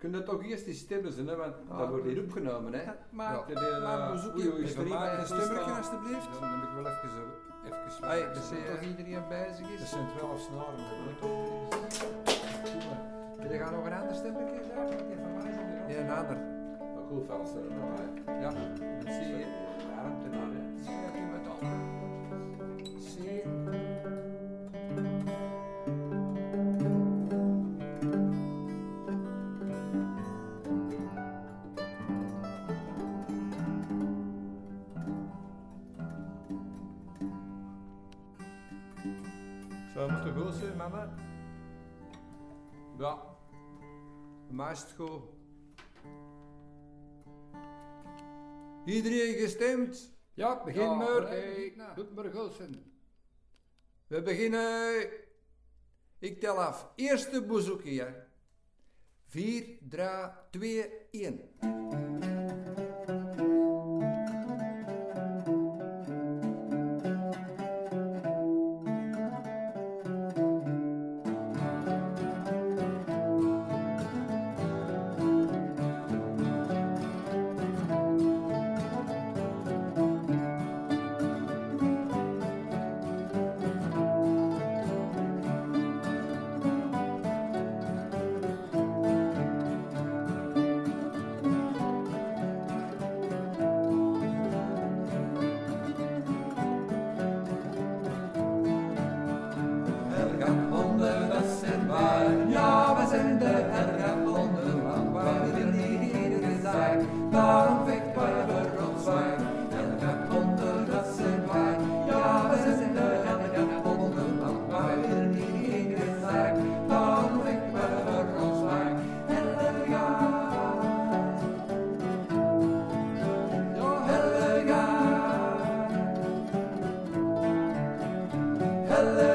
Kun je toch eerst die stemmen zijn, hè? want Ja. dat wordt hier opgenomen. Hè? Maar, Dat je die, maar bezoek je oei, maken, bij een stemmertje alstublieft. Ja, dan heb ik wel even zo. Even werken, dat zo. zie toch iedereen bezig Er is? zijn twaalf snaren. Wil je gaan nog een ander stemmertje zeggen? Ja, een ander. Maar goed, vals. Ja. Zie je, de ambtenaar, hè. Zie je die met al? Zie Het moeten goed zijn, mama? Ja. Maar is het goed. Iedereen gestemd? Ja, begin Ja, maar. het maar zijn. We beginnen. Ik tel af. Eerste bezoekje. 4, 3, 2, 1. Hello.